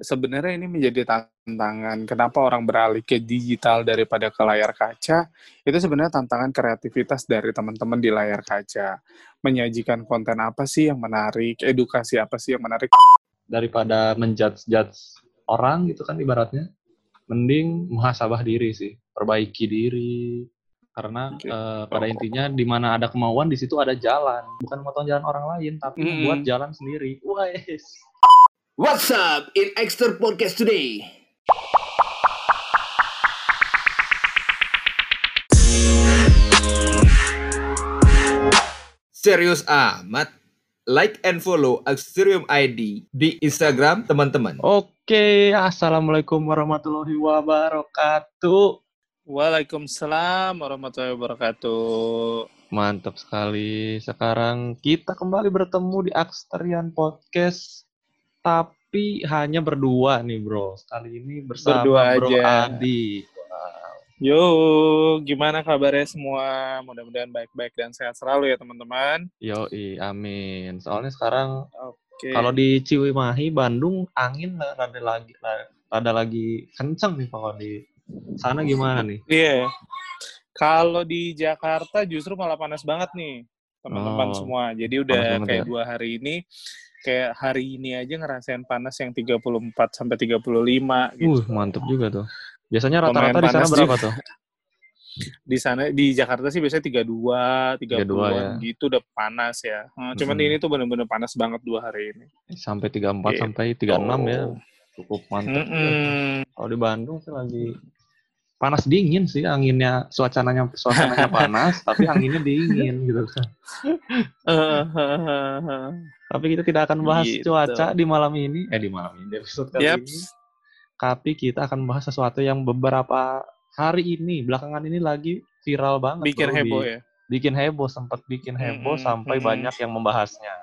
sebenarnya ini menjadi tantangan. Kenapa orang beralih ke digital daripada ke layar kaca? Itu sebenarnya tantangan kreativitas dari teman-teman di layar kaca. Menyajikan konten apa sih yang menarik, edukasi apa sih yang menarik. Daripada menjudge-judge orang gitu kan ibaratnya, mending muhasabah diri sih, perbaiki diri. Karena Oke. eh, pada intinya di mana ada kemauan di situ ada jalan, bukan motong jalan orang lain, tapi Mm-mm. buat jalan sendiri. Wes. What's up in Extra Podcast today? Serius amat. Like and follow Axterium ID di Instagram teman-teman. Oke, assalamualaikum warahmatullahi wabarakatuh. Waalaikumsalam warahmatullahi wabarakatuh. Mantap sekali. Sekarang kita kembali bertemu di Aksterian Podcast, tapi hanya berdua nih bro. Kali ini bersama Berdua Bro aja. Adi. Yo, gimana kabarnya semua? Mudah-mudahan baik-baik dan sehat selalu ya teman-teman. Yoi, amin. Soalnya sekarang Oke. kalau di Ciwimahi, Bandung, angin rada lagi rada lagi kenceng nih kalau di sana gimana nih? Iya. Kalau di Jakarta justru malah panas banget nih, teman-teman Oh, semua. Jadi udah kayak ya? dua hari ini, kayak hari ini aja ngerasain panas yang 34 sampai 35 gitu. Uh, mantep juga tuh. Biasanya rata-rata di sana berapa tuh? Di sana di Jakarta sih biasanya 32, 30 ya. gitu udah panas ya. Hmm, Cuman Mm-mm. ini tuh bener-bener panas banget dua hari ini. Sampai 34 Gitu. sampai 36 ya. Cukup mantep. Mm-mm. Kalau di Bandung sih lagi panas dingin sih anginnya suasananya suasananya panas tapi anginnya dingin gitu kan. Tapi kita tidak akan bahas Gitu. cuaca di malam ini eh di malam ini di episode kali ini. Tapi kita akan bahas sesuatu yang beberapa hari ini belakangan ini lagi viral banget. Bikin heboh di- ya. Bikin heboh sempat bikin heboh Mm-mm, sampai mm-mm. banyak yang membahasnya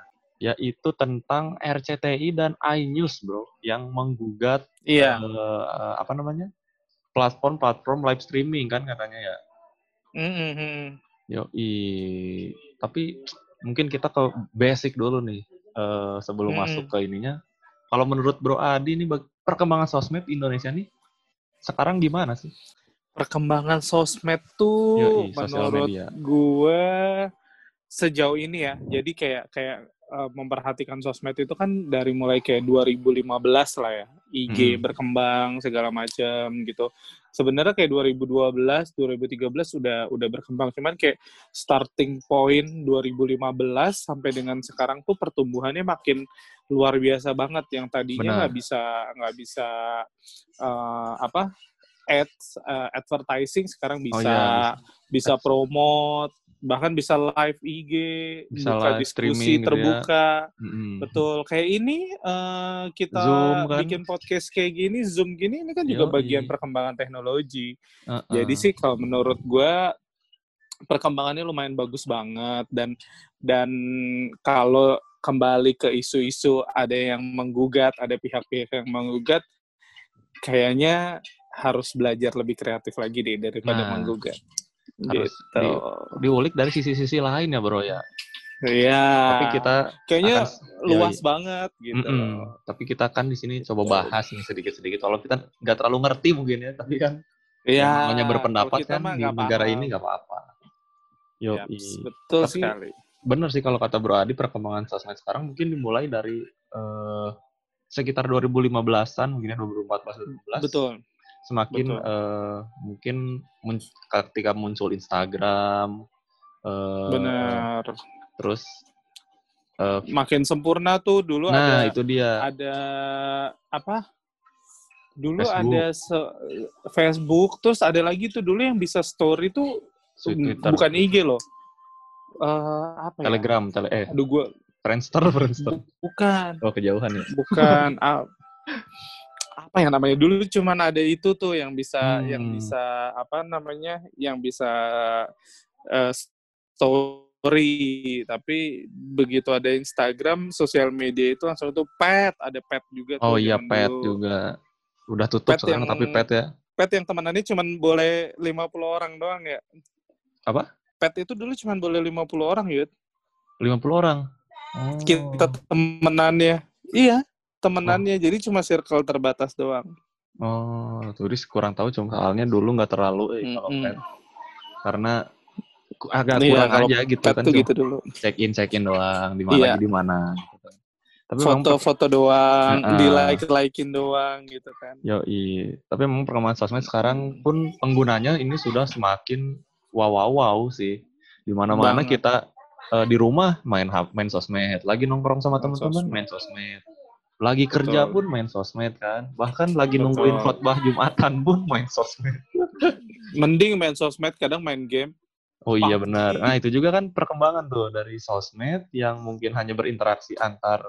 yaitu tentang RCTI dan iNews bro yang menggugat Iya. eh, apa namanya platform-platform live streaming kan katanya ya. Mm-mm. Yoi. Tapi mungkin kita ke basic dulu nih eh, sebelum Mm-mm. masuk ke ininya. Kalau menurut Bro Adi nih bag- perkembangan sosmed Indonesia nih sekarang gimana sih? perkembangan sosmed tuh Yoi, menurut gue sejauh ini ya jadi kayak kayak uh, memperhatikan sosmed itu kan dari mulai kayak 2015 lah ya. IG Hmm. berkembang segala macam gitu. Sebenarnya kayak 2012 2013 udah udah berkembang. Cuman kayak starting point 2015 sampai dengan sekarang tuh pertumbuhannya makin luar biasa banget. Yang tadinya nggak bisa nggak bisa uh, apa ads uh, advertising sekarang bisa iya, bisa promote bahkan bisa live IG Bisa buka live diskusi streaming gitu ya. terbuka Mm-mm. betul kayak ini eh, kita Zoom kan? bikin podcast kayak gini zoom gini ini kan juga bagian perkembangan teknologi Uh-uh. jadi sih kalau menurut gue perkembangannya lumayan bagus banget dan dan kalau kembali ke isu-isu ada yang menggugat ada pihak-pihak yang menggugat kayaknya harus belajar lebih kreatif lagi deh daripada Nah, menggugat harus gitu diulik dari sisi-sisi lain ya Bro ya. Iya. Tapi kita kayaknya akan- luas Yoi. banget gitu. Mm-mm. Tapi kita kan di sini coba bahas nih sedikit-sedikit. Kalau kita nggak terlalu ngerti mungkin ya, tapi kan Iya. yang namanya berpendapat kan di nggak negara paham. ini nggak apa-apa. Yo, Yaps, betul Tapi- sekali. bener sih kalau kata Bro Adi perkembangan sosmed sekarang mungkin dimulai dari eh, sekitar 2015-an mungkin ya 2014 2015 Betul. Semakin betul. eh, mungkin mun- ketika muncul Instagram eh, Benar. terus eh, Makin sempurna tuh dulu nah ada itu dia ada apa? Dulu Facebook. ada se- Facebook, terus ada lagi tuh dulu yang bisa story tuh Twitter, bukan IG loh. Eh, apa ya? Telegram, tele eh Aduh gua Friendster, Friendster. bukan, Oh kejauhan ya. bukan. apa yang namanya dulu cuman ada itu tuh yang bisa yang Hmm. bisa apa namanya yang bisa eh, story tapi begitu ada Instagram sosial media itu langsung tuh pet ada pet juga tuh Oh iya pet dulu. juga. Udah tutup Pet sekarang yang- tapi pet ya. pet yang temenannya cuman boleh 50 orang doang ya Apa? pet itu dulu cuman boleh 50 orang yud 50 orang. Oh. kita temenannya iya temenannya, jadi cuma circle terbatas doang. Oh, turis kurang tahu cuma soalnya dulu nggak terlalu eh, kalau Mm-mm. pet. Karena agak Iya, kurang kalau aja gitu kan gitu dulu. check in check in doang di mana lagi di mana gitu. Tapi Foto-foto doang, Heeh. di like-likein doang gitu kan. Yoi. Tapi memang perkembangan sosmed sekarang pun penggunanya ini sudah semakin wow wow wow sih. Di mana-mana Banget. kita eh, di rumah main main sosmed, lagi nongkrong sama teman-teman main sosmed. Lagi kerja Betul. pun main sosmed kan. Bahkan lagi Betul. nungguin khotbah Jumatan pun main sosmed. Mending main sosmed, kadang main game. Oh iya benar. Nah, itu juga kan perkembangan tuh dari sosmed yang mungkin hanya berinteraksi antar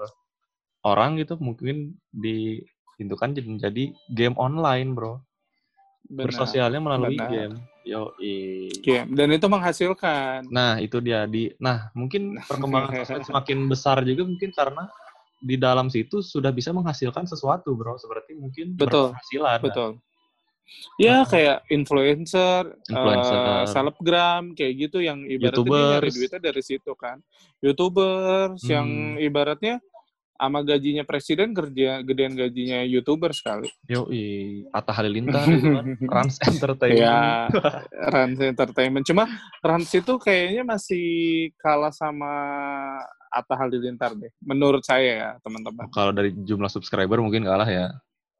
orang gitu mungkin di itu kan jadi menjadi game online, Bro. Benar. Bersosialnya melalui benar. game. Yo, Game. Dan itu menghasilkan. Nah, itu dia di Nah, mungkin perkembangan sosmed semakin besar juga mungkin karena di dalam situ sudah bisa menghasilkan sesuatu, Bro. Seperti mungkin Betul, berpenghasilan. Betul. Ya Nah. kayak influencer, Influencer. eh, selebgram, kayak gitu yang ibaratnya nyari duitnya dari situ kan. Youtubers yang Hmm. ibaratnya sama gajinya presiden kerja gedean gajinya youtuber sekali. Yo, Atta Halilintar gitu kan. Rans Entertainment. Ya, Rans Entertainment. Cuma Rans itu kayaknya masih kalah sama Atta Halilintar deh. Menurut saya ya, teman-teman. Kalau dari jumlah subscriber mungkin kalah ya.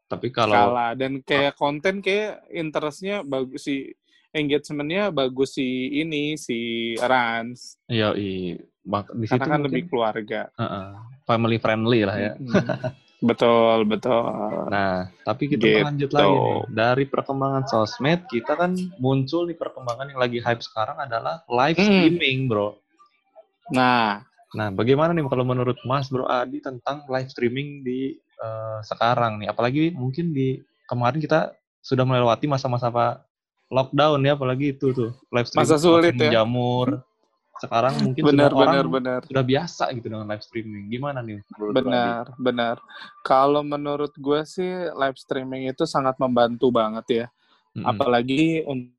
Tapi kalau Kalah. Dan kayak konten kayak interestnya bagus sih. Engagement-nya bagus si ini, si Rans. Iya, di situ Karena kan mungkin, lebih keluarga. Heeh. family friendly lah ya. Betul, betul. Nah, tapi kita Gitu. lanjut lagi nih. Dari perkembangan sosmed, kita kan muncul nih perkembangan yang lagi hype sekarang adalah live Hmm. streaming, bro. Nah, Nah, bagaimana nih kalau menurut Mas Bro Adi tentang live streaming di eh, sekarang nih? Apalagi mungkin di kemarin kita sudah melewati masa-masa apa lockdown ya, apalagi itu tuh live streaming Masa sulit ya. menjamur. Sekarang mungkin benar, sudah benar, orang benar. sudah biasa gitu dengan live streaming. Gimana nih menurut Bro Adi? Benar, benar. Kalau menurut gue sih live streaming itu sangat membantu banget ya. Mm-mm. Apalagi untuk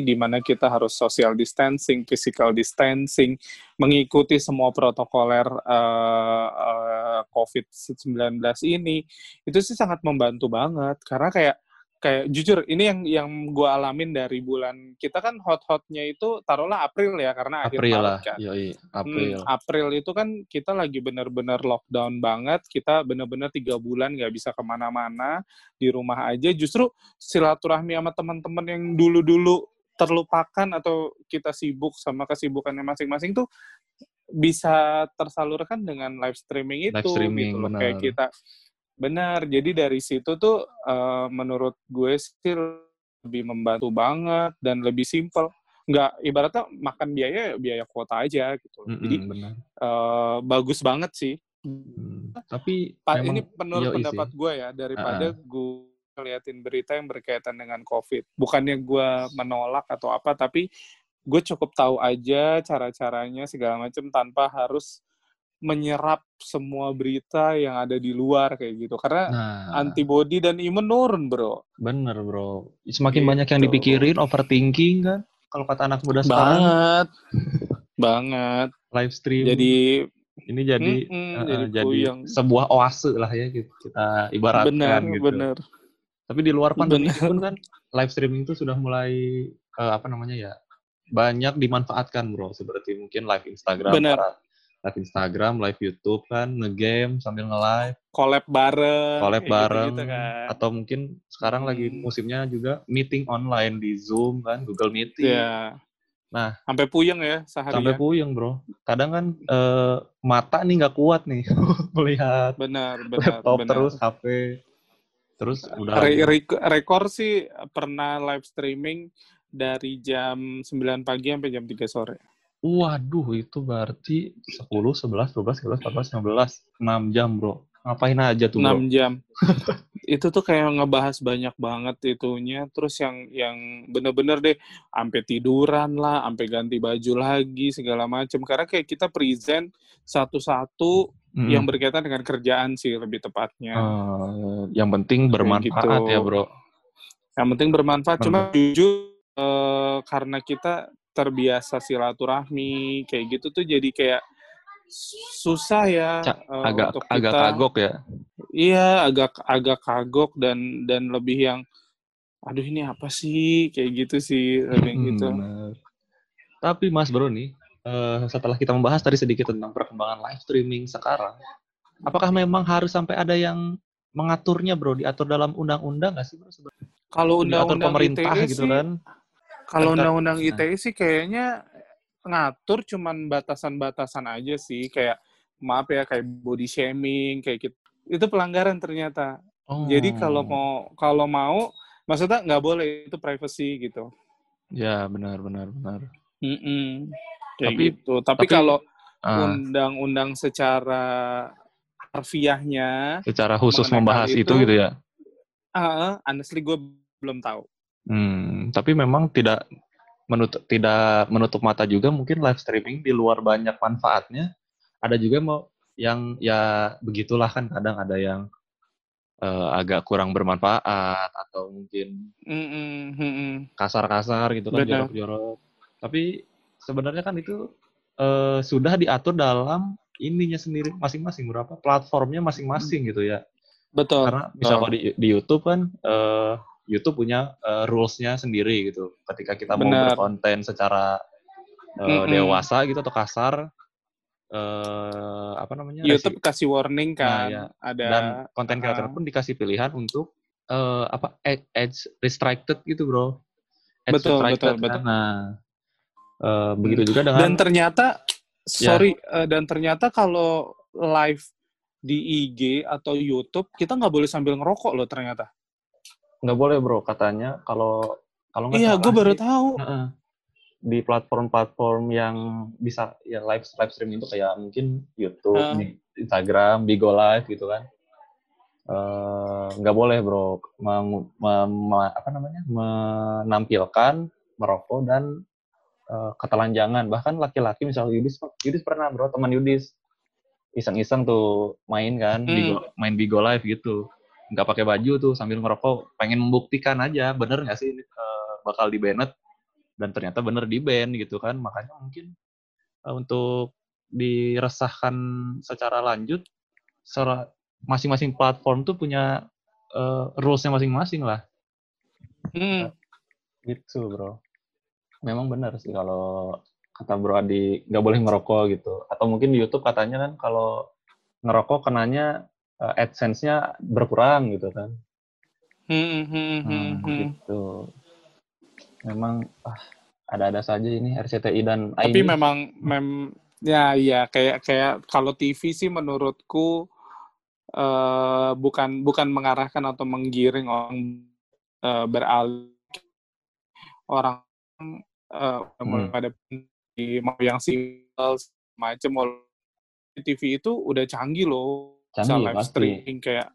di mana kita harus social distancing, physical distancing, mengikuti semua protokoler eh, eh, COVID-19 ini, itu sih sangat membantu banget. Karena kayak kayak jujur ini yang yang gue alamin dari bulan kita kan hot-hotnya itu taruhlah April ya karena akhir April Maret lah, kan. yoi, Hmm, April. April itu kan kita lagi bener-bener lockdown banget, kita bener-bener tiga bulan nggak bisa ke mana-mana, di rumah aja. Justru silaturahmi sama teman-teman yang dulu-dulu terlupakan atau kita sibuk sama kesibukannya masing-masing tuh bisa tersalurkan dengan live streaming itu, Live streaming, gitu loh. Kayak kita benar. Jadi dari situ tuh eh, menurut gue sih lebih membantu banget dan lebih simpel. Nggak ibaratnya makan biaya biaya kuota aja gitu. loh. Jadi benar. eh, bagus banget sih. Hmm, Tapi memang ini menurut pendapat gue ya daripada gue ngeliatin berita yang berkaitan dengan COVID. Bukannya gue menolak atau apa, tapi gue cukup tahu aja cara-caranya segala macam tanpa harus menyerap semua berita yang ada di luar kayak gitu. Karena Nah, antibody dan imun turun, bro. bener bro. Semakin banyak yang Gitu. dipikirin, overthinking kan. Kalau kata anak muda sekarang, Banget. Banget. live stream Jadi ini jadi mm-mm, eh, jadi jadi puyeng. sebuah oase lah ya gitu, kita ibaratkan Benar, gitu. benar. Tapi di luar pandemi pun kan live streaming itu sudah mulai eh, apa namanya ya banyak dimanfaatkan bro. Seperti mungkin live Instagram, Benar. para live Instagram, live YouTube kan, ngegame sambil nge-live, Collab bareng. collab bareng, gitu-gitu kan. atau mungkin sekarang lagi Hmm. musimnya juga meeting online di Zoom kan, Google Meeting. Iya. Nah, sampai puyeng ya seharian. sampai puyeng bro. Kadang kan eh, mata nih nggak kuat nih melihat benar, benar, laptop benar. terus HP terus udah Re- lagi. re- rekor sih pernah live streaming dari jam 9 pagi sampai jam 3 sore. Waduh, itu berarti 10, 11, 12, 13, 14, 15, 6 jam, bro. Ngapain aja tuh, bro? 6 jam. itu tuh kayak ngebahas banyak banget itunya. Terus yang yang bener-bener deh sampai tiduran lah, sampai ganti baju lagi segala macam. Karena kayak kita present satu-satu Mm-mm. yang berkaitan dengan kerjaan sih lebih tepatnya. Eh, yang penting bermanfaat gitu. ya, bro. Yang penting bermanfaat. Cuma jujur eh, karena kita terbiasa silaturahmi kayak gitu tuh jadi kayak susah ya Ca- eh, agak untuk agak kita. kagok ya. Iya, agak agak kagok dan dan lebih yang aduh ini apa sih kayak gitu sih lebih Hmm, gitu. Tapi Mas Bro nih, eh, setelah kita membahas tadi sedikit tentang perkembangan live streaming sekarang, apakah memang harus sampai ada yang mengaturnya Bro, diatur dalam undang-undang nggak sih Bro? sebenarnya? Kalau undang-undang pemerintah ITE gitu sih, kan? kalau undang-undang nah. ITE sih kayaknya ngatur cuman batasan-batasan aja sih kayak maaf ya kayak body shaming kayak gitu. Itu pelanggaran ternyata. Jadi kalau Oh, mau kalau mau maksudnya nggak boleh itu privacy gitu. ya benar benar benar. Mm-mm. Kayak Tapi- gitu. Tapi, tapi- kalau Ah, undang-undang secara harfiahnya, secara khusus membahas itu, itu, gitu ya. ah, honestly gue belum tahu. Hmm, tapi memang tidak menutup tidak menutup mata juga mungkin live streaming di luar banyak manfaatnya. Ada juga mau yang ya begitulah kan kadang ada yang eh, agak kurang bermanfaat atau mungkin Mm-mm, mm-mm. kasar-kasar gitu kan jorok-jorok. Tapi sebenarnya kan itu eh, sudah diatur dalam ininya sendiri masing-masing berapa platformnya masing-masing gitu ya. Betul. Karena bisa kalau di, di YouTube kan eh, YouTube punya eh, rules-nya sendiri gitu. Ketika kita mau Benar. berkonten secara eh, Mm-mm. dewasa gitu atau kasar eh apa namanya? YouTube resi- kasih warning Nah, kan, ya. ada dan konten creator ah. pun dikasih pilihan untuk eh apa ed- age restricted gitu, Bro. Betul, restricted betul, kan. betul. Nah, eh, begitu juga dengan dan ternyata Ya. sorry eh, dan ternyata kalau live di IG atau YouTube kita nggak boleh sambil ngerokok loh ternyata. nggak boleh, Bro, katanya kalau kalau nggak Iya, gue baru tahu. Heeh. di platform-platform yang bisa ya live live streaming itu kayak mungkin YouTube, di Instagram, Bigo Live gitu kan. Eh, nggak boleh bro mem- ma- apa namanya menampilkan merokok dan eh, ketelanjangan. Bahkan laki-laki misal Yudis Yudis pernah bro teman Yudis. Iseng-iseng tuh main kan Hmm. Bigo, main Bigo Live gitu. Nggak pakai baju tuh sambil ngerokok. Pengen membuktikan aja bener nggak sih ini eh, bakal di banned dan ternyata bener di ban gitu kan. Makanya mungkin eh, untuk diresahkan secara lanjut secara masing-masing platform tuh punya eh, rules-nya masing-masing lah. Hmm. gitu bro memang benar sih kalau kata bro Adi nggak boleh ngerokok gitu atau mungkin di YouTube katanya kan kalau ngerokok kenanya eh, AdSense-nya berkurang gitu kan Hmm, hmm, hmm, Hmm, hmm. gitu memang ah, ada-ada saja ini RCTI dan Tapi AINI. memang mem ya ya kayak kayak kalau TV sih menurutku eh bukan bukan mengarahkan atau menggiring orang eh, beralih orang eh, Hmm. pada di- mau yang single macam TV itu udah canggih loh bisa Canggih, live pasti. streaming kayak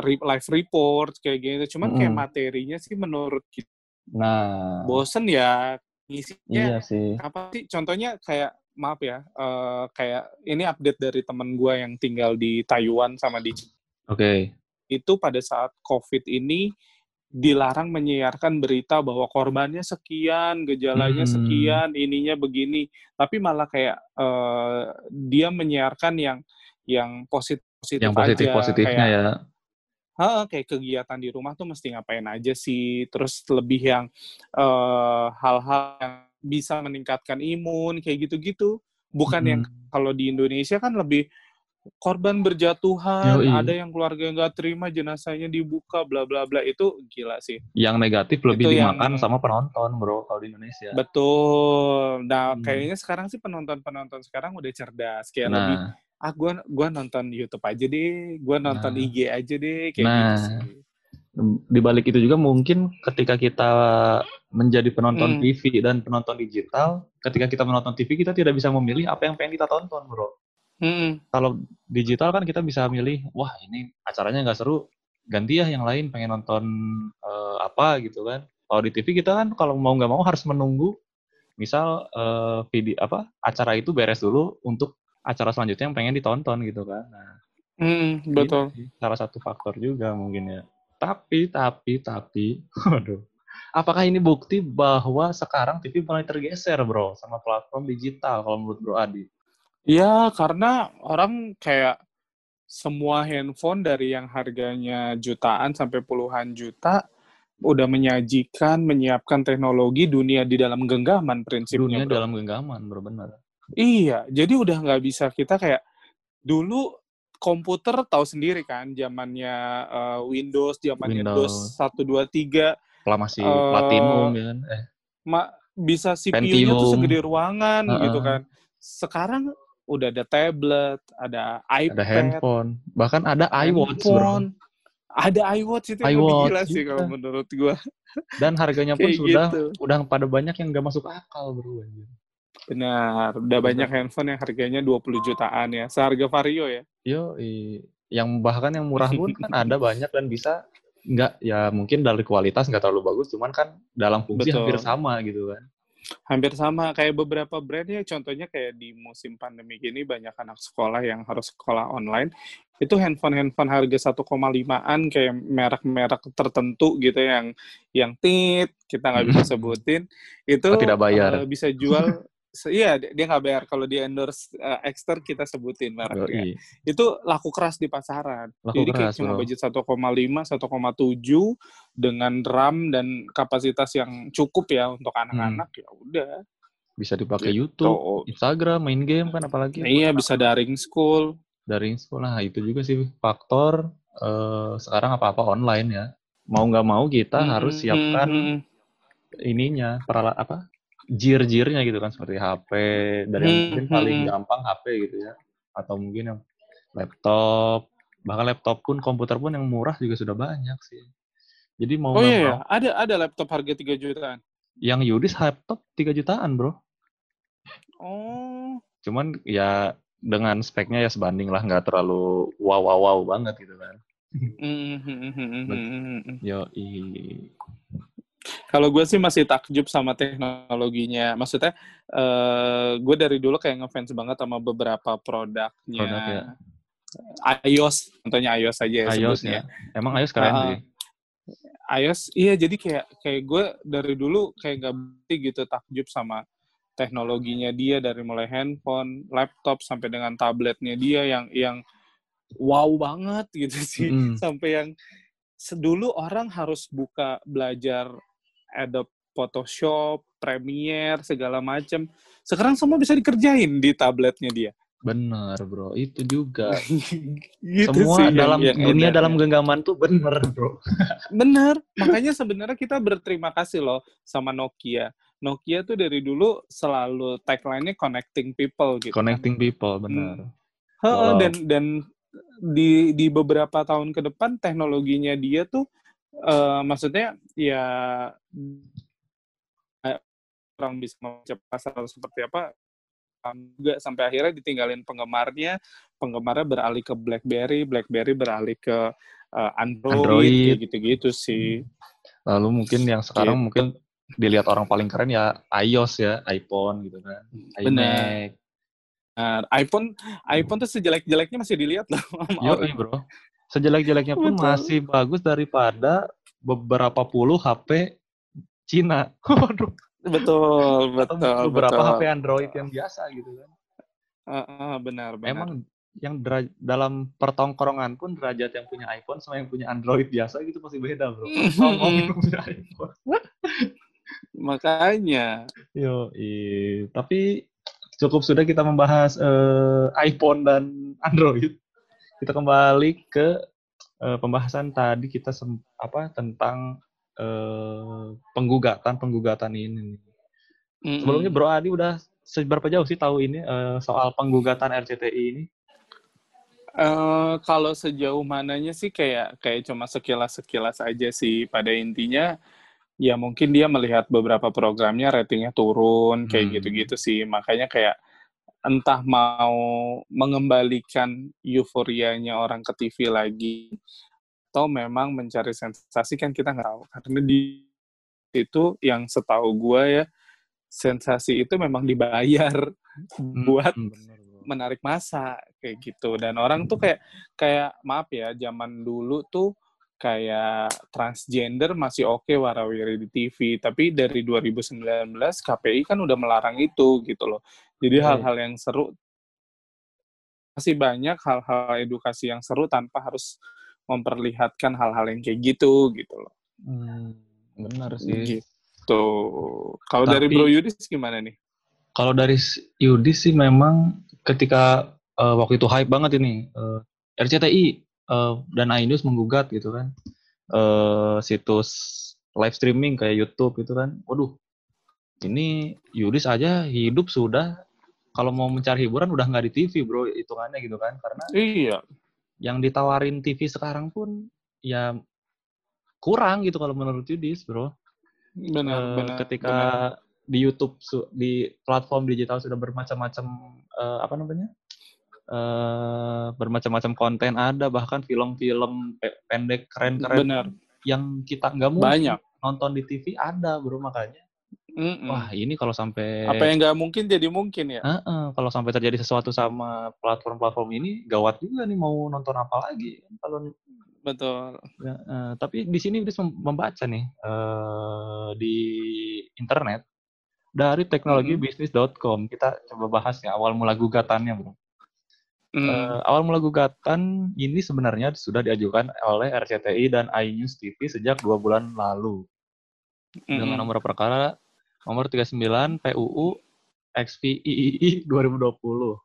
live report kayak gitu cuman kayak Mm-mm. materinya sih menurut kita nah bosen ya ngisinya iya sih apa sih contohnya kayak maaf ya eh, kayak ini update dari temen gue yang tinggal di Taiwan sama di oke itu pada saat COVID ini dilarang menyiarkan berita bahwa korbannya sekian, gejalanya Hmm. sekian, ininya begini, tapi malah kayak eh, dia menyiarkan yang yang positif positif yang positif aja, positifnya kayak, ya "Ha, kayak kegiatan di rumah tuh mesti ngapain aja sih, terus lebih yang eh, hal-hal yang bisa meningkatkan imun kayak gitu-gitu, bukan yang Mm-mm. kalau di Indonesia kan lebih korban berjatuhan, Yoi. ada yang keluarga yang nggak terima jenazahnya dibuka, bla bla bla itu gila sih. yang negatif lebih Itu yang- dimakan sama penonton bro kalau di Indonesia Betul. Nah, Hmm. kayaknya sekarang sih penonton-penonton sekarang udah cerdas, kayak lebih nah ah gua gua nonton YouTube aja deh, gua nonton Nah. IG aja deh kayak Nah. gitu sih. di balik itu juga mungkin ketika kita menjadi penonton Hmm. TV dan penonton digital, ketika kita menonton TV kita tidak bisa memilih apa yang pengen kita tonton, bro. Mm-mm. Kalau digital kan kita bisa milih, wah ini acaranya nggak seru, ganti ya yang lain pengen nonton eh, apa gitu kan. Kalau di TV kita kan kalau mau nggak mau harus menunggu, misal eh, video apa acara itu beres dulu untuk acara selanjutnya yang pengen ditonton gitu kan. Nah, Mm, Ini betul. salah satu faktor juga mungkin ya. Tapi, tapi, tapi, waduh. Apakah ini bukti bahwa sekarang TV mulai tergeser, bro, sama platform digital kalau menurut Bro Adi? Ya, karena orang kayak semua handphone dari yang harganya jutaan sampai puluhan juta udah menyajikan, menyiapkan teknologi dunia di dalam genggaman prinsipnya, Dunia bro. dalam genggaman, bro, benar. Iya, jadi udah nggak bisa kita kayak dulu komputer tahu sendiri kan, zamannya eh, Windows, zamannya DOS Windows. 1 2 3 Lah masih Eh, platinum ya kan. Eh, ma bisa CPU-nya tuh segede ruangan Heeh. gitu kan. Sekarang udah ada tablet, ada iPad, ada handphone, bahkan ada iWatch, bro. handphone, ada iWatch itu yang lebih iWatch gila sih juga. kalau menurut gua. Dan harganya pun sudah gitu. udah pada banyak yang nggak masuk akal, bro. Benar, udah banyak handphone yang harganya 20 jutaan ya. Seharga Vario ya. Yo, yang bahkan yang murah pun kan ada banyak dan bisa nggak ya mungkin dari kualitas nggak terlalu bagus, cuman kan dalam fungsi Betul. hampir sama gitu kan. Hampir sama kayak beberapa brand ya contohnya kayak di musim pandemi gini banyak anak sekolah yang harus sekolah online. Itu handphone-handphone harga 1,5-an kayak merek-merek tertentu gitu yang yang tit kita nggak bisa sebutin itu Oh, tidak bayar. eh, bisa jual se- Iya, dia nggak bayar. Kalau di endorse eh, Exter kita sebutin mereknya. Itu laku keras di pasaran. Laku Jadi kayak keras, cuma budget 1,5, 1,7 dengan RAM dan kapasitas yang cukup ya untuk anak-anak ya udah. Bisa dipakai Gitu. YouTube, Instagram, main game kan apalagi Iya bisa daring school. dari sekolah. Nah, itu juga sih faktor eh, sekarang apa-apa online ya. Mau nggak mau kita harus Hmm, siapkan hmm, hmm. ininya peralat apa jir-jirnya gitu kan seperti HP dari yang Hmm, mungkin paling hmm. gampang HP gitu ya atau mungkin yang laptop bahkan laptop pun komputer pun yang murah juga sudah banyak sih jadi mau Oh iya, ya. mau ada ada laptop harga 3 jutaan. yang Yudis laptop 3 jutaan bro Oh. cuman ya dengan speknya ya sebanding lah nggak terlalu wow wow wow banget gitu kan Hmm, hmm, hmm, yo Kalau gue sih masih takjub sama teknologinya. Maksudnya, eh gue dari dulu kayak ngefans banget sama beberapa produknya. Produk ya. iOS, contohnya iOS aja ya iOS sebutnya. ya emang iOS keren Ah, sih iOS, iya jadi kayak kayak gue dari dulu kayak gak berhenti gitu takjub sama teknologinya dia dari mulai handphone, laptop sampai dengan tabletnya dia yang yang wow banget gitu sih Mm-mm. sampai yang sedulu orang harus buka belajar Adobe Photoshop, Premiere segala macam. Sekarang semua bisa dikerjain di tabletnya dia. bener bro itu juga gitu semua sih dalam yang dunia edarnya. dalam genggaman tuh bener bro Bener, makanya sebenarnya kita berterima kasih loh sama Nokia. Nokia tuh dari dulu selalu tagline-nya connecting people gitu. kan. connecting people bener Heeh, Walau- dan dan di di beberapa tahun ke depan teknologinya dia tuh eh, maksudnya ya orang bisa membaca pasar seperti apa um, juga sampai akhirnya ditinggalin penggemarnya, penggemarnya beralih ke BlackBerry, BlackBerry beralih ke eh, Android, Android. gitu-gitu sih. lalu mungkin yang sekarang Gitu. mungkin dilihat orang paling keren ya iOS ya iPhone gitu kan iMac Nah, iPhone iPhone tuh sejelek-jeleknya masih dilihat loh yo bro sejelek-jeleknya pun Betul. masih bagus daripada beberapa puluh HP Cina waduh Betul, atau betul, beberapa betul. HP Android yang biasa gitu kan Heeh, benar, benar. emang yang dera- dalam pertongkrongan pun derajat yang punya iPhone sama yang punya Android biasa gitu pasti beda bro ngomong yang punya iPhone Makanya. Yo, tapi cukup sudah kita membahas eh, iPhone dan Android. Kita kembali ke eh, pembahasan tadi kita sem- apa tentang eh, penggugatan penggugatan ini. Mm-mm. Sebelumnya Bro Adi udah seberapa jauh sih tahu ini eh, soal penggugatan RCTI ini? Eh, kalau sejauh mananya sih kayak kayak cuma sekilas sekilas aja sih pada intinya ya mungkin dia melihat beberapa programnya ratingnya turun kayak Hmm. gitu-gitu sih makanya kayak entah mau mengembalikan euforianya orang ke TV lagi atau memang mencari sensasi kan kita nggak tahu. Karena di itu yang setahu gua ya sensasi itu memang dibayar buat Hmm, bener, bro. menarik masa kayak gitu. Dan orang tuh kayak kayak maaf ya zaman dulu tuh kayak transgender masih oke warawiri di TV tapi dari 2019 KPI kan udah melarang itu gitu loh jadi Iya, hal-hal yang seru masih banyak hal-hal edukasi yang seru tanpa harus memperlihatkan hal-hal yang kayak gitu gitu loh. Hmm, benar sih. Gitu. Kalau dari Bro Yudis gimana nih? Kalau dari Yudis sih memang ketika eh, waktu itu hype banget ini eh, RCTI eh, dan iNews menggugat gitu kan eh, situs live streaming kayak YouTube gitu kan. Waduh, ini Yudis aja hidup sudah kalau mau mencari hiburan udah nggak di TV bro hitungannya gitu kan karena Iya, yang ditawarin TV sekarang pun ya kurang gitu kalau menurut Yudis bro. benar, Eh, benar. ketika benar. di YouTube di platform digital sudah bermacam-macam eh, apa namanya eh bermacam-macam konten ada bahkan film-film pe- pendek keren-keren yang kita nggak banyak. nonton di TV ada bro makanya Mm-mm. wah ini kalau sampai Apa yang nggak mungkin jadi mungkin ya? Heeh, kalau sampai terjadi sesuatu sama platform-platform ini gawat juga nih mau nonton apa lagi kalau Betul. Ya, eh, tapi di sini bisa membaca nih eh, di internet dari teknologi Mhm. bisnis.com kita coba bahas ya awal mula gugatannya bro. Mm. Eh, awal mula gugatan ini sebenarnya sudah diajukan oleh RCTI dan iNews TV sejak dua bulan lalu dengan Mm-mm. nomor perkara nomor 39 PUU XVII 2020.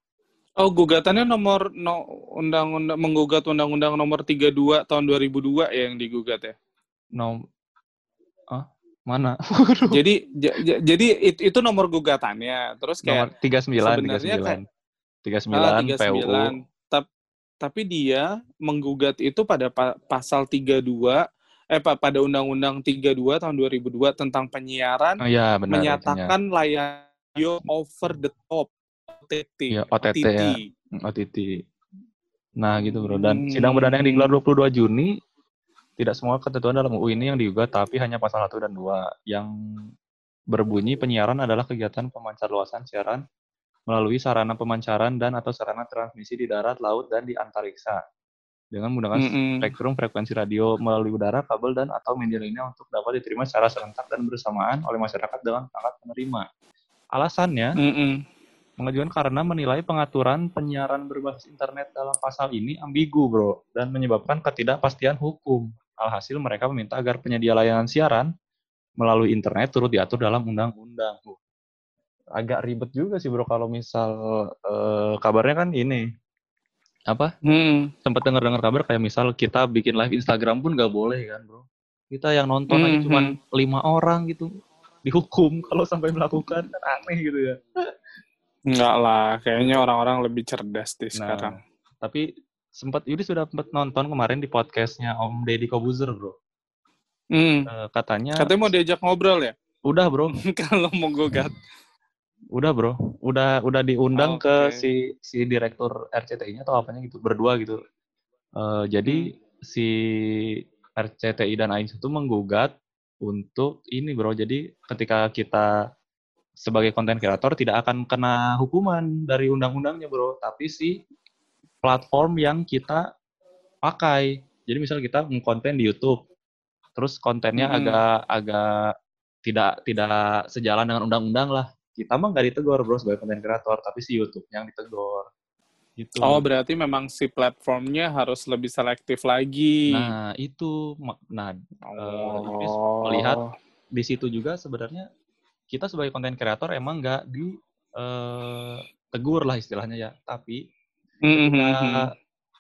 Oh, gugatannya nomor no, undang-undang menggugat undang-undang nomor 32 tahun 2002 ya yang digugat ya. Nom ah, mana? jadi j- jadi it- itu nomor gugatannya. Terus nomor kayak 39 sebenarnya 39. kayak- 39 ah, PUU 39. Tap- tapi dia menggugat itu pada pa- pasal 32 eh pa- pada undang-undang 32 tahun 2002 tentang penyiaran Oh iya benar. intinya. menyatakan layanan radio over the top OTT. Iya, OTT ya. OTT. Nah, gitu bro. Dan Hmm. sidang perdana yang digelar 22 Juni, tidak semua ketentuan dalam UU ini yang digugat, tapi hanya pasal 1 dan 2 yang berbunyi penyiaran adalah kegiatan pemancar luasan siaran melalui sarana pemancaran dan atau sarana transmisi di darat, laut, dan di antariksa dengan menggunakan Mm-mm. spektrum frekuensi radio melalui udara, kabel, dan atau media lainnya untuk dapat diterima secara serentak dan bersamaan oleh masyarakat dengan perangkat penerima. Alasannya, Mm-mm. mengajukan karena menilai pengaturan penyiaran berbasis internet dalam pasal ini ambigu, bro, dan menyebabkan ketidakpastian hukum. Alhasil mereka meminta agar penyedia layanan siaran melalui internet turut diatur dalam undang-undang. Agak ribet juga sih, bro, kalau misal eh, kabarnya kan ini apa? Hmm. Sempat dengar-dengar kabar kayak misal kita bikin live Instagram pun nggak boleh kan, bro? Kita yang nonton aja Mhm. cuma lima orang gitu dihukum kalau sampai melakukan kan aneh gitu ya. Enggak lah, kayaknya orang-orang lebih cerdas deh Nah, sekarang. tapi sempat Yudi sudah sempat nonton kemarin di podcastnya Om Deddy Kobuzer bro. Hmm. Eh, katanya Katanya mau diajak ngobrol ya? udah bro, Kalau mau gugat. Udah bro, udah udah diundang Oke. ke si si direktur RCTI-nya atau apanya gitu berdua gitu. Eh, jadi Hmm. si RCTI dan AINS itu menggugat untuk ini bro. Jadi ketika kita sebagai konten kreator tidak akan kena hukuman dari undang-undangnya bro, tapi si platform yang kita pakai. Jadi misal kita mengkonten di YouTube, terus kontennya Mm-mm. agak agak tidak tidak sejalan dengan undang-undang lah. Kita mah nggak ditegur bro sebagai konten kreator, tapi si YouTube yang ditegur. Gitu. Oh, berarti memang si platformnya harus lebih selektif lagi. Nah itu, nah oh. Yudis melihat di situ juga sebenarnya kita sebagai konten kreator emang nggak di eh, tegur lah istilahnya ya, tapi Mhm, mhm.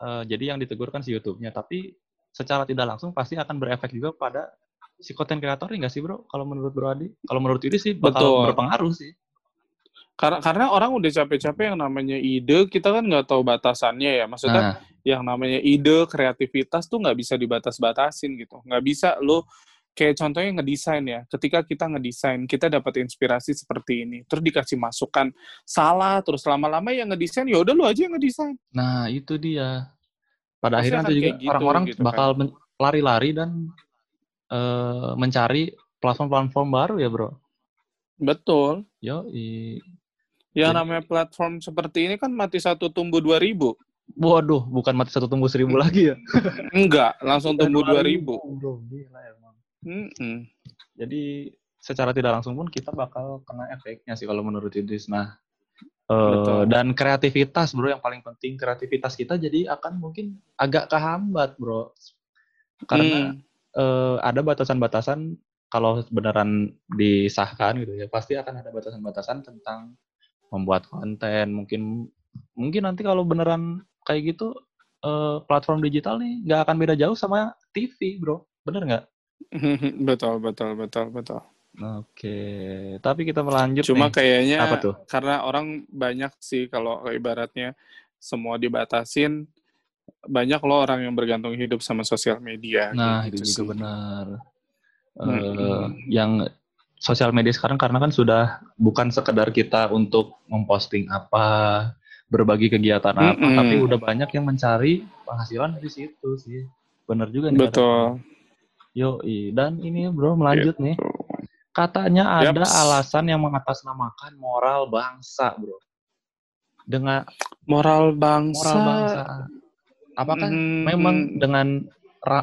eh, jadi yang ditegur kan si YouTube-nya, tapi secara tidak langsung pasti akan berefek juga pada si konten kreator nggak sih bro? Kalau menurut Bro Adi, kalau menurut Yudi sih bakal Betul. berpengaruh sih. Karena karena orang udah capek-capek yang namanya ide, kita kan nggak tahu batasannya ya. Maksudnya Nah, yang namanya ide, kreativitas tuh nggak bisa dibatas-batasin gitu. Nggak bisa lo kayak contohnya ngedesain ya. Ketika kita ngedesain, kita dapat inspirasi seperti ini. Terus dikasih masukan salah, terus lama-lama yang ngedesain ya udah lu aja yang ngedesain. nah itu dia. Pada Pasti akhirnya nanti juga gitu, orang-orang gitu kan. bakal men- lari-lari dan eh, mencari platform-platform baru ya bro. Betul. Yo, Yang Jadi- namanya platform seperti ini kan mati satu tumbuh dua ribu. waduh, bukan mati satu tumbuh seribu lagi ya. Enggak, langsung tumbuh dua ribu. Bro, gila emang. Mm-mm. Jadi secara tidak langsung pun kita bakal kena efeknya sih kalau menurut Idris. Nah, Eh, dan kreativitas bro yang paling penting kreativitas kita jadi akan mungkin agak kehambat bro karena Hmm. eh, ada batasan-batasan kalau beneran disahkan gitu ya pasti akan ada batasan-batasan tentang membuat konten mungkin mungkin nanti kalau beneran kayak gitu eh, platform digital nih nggak akan beda jauh sama TV bro bener nggak? betul, betul, betul, betul. Oke tapi kita melanjut Cuma nih. kayaknya apa tuh? karena orang banyak sih kalau ibaratnya semua dibatasin, banyak loh orang yang bergantung hidup sama sosial media. Nah, kayak itu gitu juga sih. benar. Eh, Mm-mm. yang sosial media sekarang karena kan sudah bukan sekedar kita untuk memposting apa, berbagi kegiatan apa, Mm-mm. tapi udah banyak yang mencari penghasilan dari situ sih. Benar juga nih. Betul. Yo, dan ini bro melanjut nih. Katanya ada Yaps. alasan yang mengatasnamakan moral bangsa, bro. Dengan Moral bangsa. moral bangsa. Apakah Hmm, memang dengan